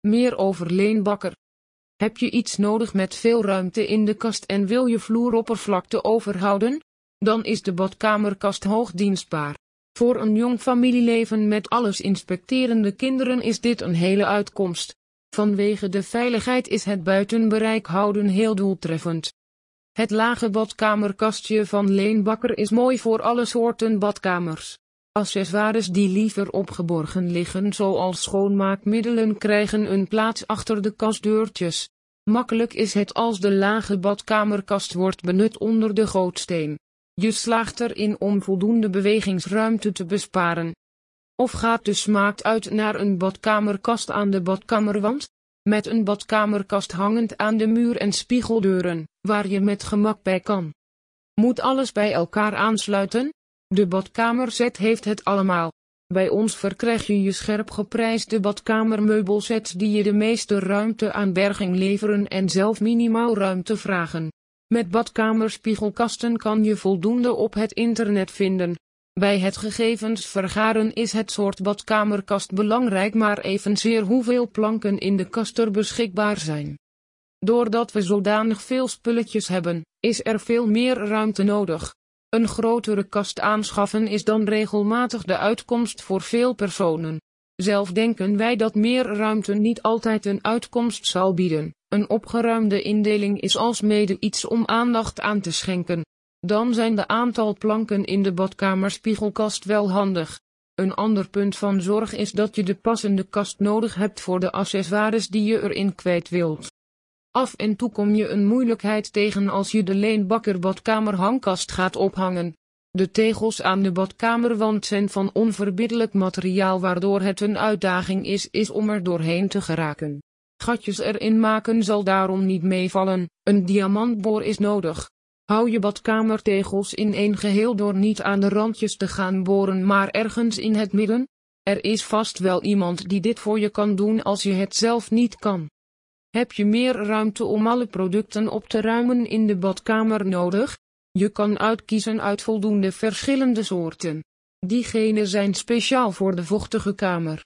Meer over Leen Bakker. Heb je iets nodig met veel ruimte in de kast en wil je vloeroppervlakte overhouden? Dan is de badkamerkast hoogdienstbaar. Voor een jong familieleven met alles inspecterende kinderen is dit een hele uitkomst. Vanwege de veiligheid is het buiten bereik houden heel doeltreffend. Het lage badkamerkastje van Leenbakker is mooi voor alle soorten badkamers. Accessoires die liever opgeborgen liggen zoals schoonmaakmiddelen krijgen een plaats achter de kastdeurtjes. Makkelijk is het als de lage badkamerkast wordt benut onder de gootsteen. Je slaagt erin om voldoende bewegingsruimte te besparen. Of gaat de smaak uit naar een badkamerkast aan de badkamerwand? Met een badkamerkast hangend aan de muur en spiegeldeuren, waar je met gemak bij kan. Moet alles bij elkaar aansluiten? De badkamerzet heeft het allemaal. Bij ons verkrijg je je scherp geprijsde badkamermeubelsets die je de meeste ruimte aan berging leveren en zelf minimaal ruimte vragen. Met badkamerspiegelkasten kan je voldoende op het internet vinden. Bij het gegevens vergaren is het soort badkamerkast belangrijk maar evenzeer hoeveel planken in de kast er beschikbaar zijn. Doordat we zodanig veel spulletjes hebben, is er veel meer ruimte nodig. Een grotere kast aanschaffen is dan regelmatig de uitkomst voor veel personen. Zelf denken wij dat meer ruimte niet altijd een uitkomst zal bieden. Een opgeruimde indeling is alsmede iets om aandacht aan te schenken. Dan zijn de aantal planken in de badkamerspiegelkast wel handig. Een ander punt van zorg is dat je de passende kast nodig hebt voor de accessoires die je erin kwijt wilt. Af en toe kom je een moeilijkheid tegen als je de Leenbakker badkamerhangkast gaat ophangen. De tegels aan de badkamerwand zijn van onverbiddelijk materiaal waardoor het een uitdaging is, is om er doorheen te geraken. Gatjes erin maken zal daarom niet meevallen, een diamantboor is nodig. Hou je badkamertegels in één geheel door niet aan de randjes te gaan boren maar ergens in het midden. Er is vast wel iemand die dit voor je kan doen als je het zelf niet kan. Heb je meer ruimte om alle producten op te ruimen in de badkamer nodig? Je kan uitkiezen uit voldoende verschillende soorten. Diegene zijn speciaal voor de vochtige kamer.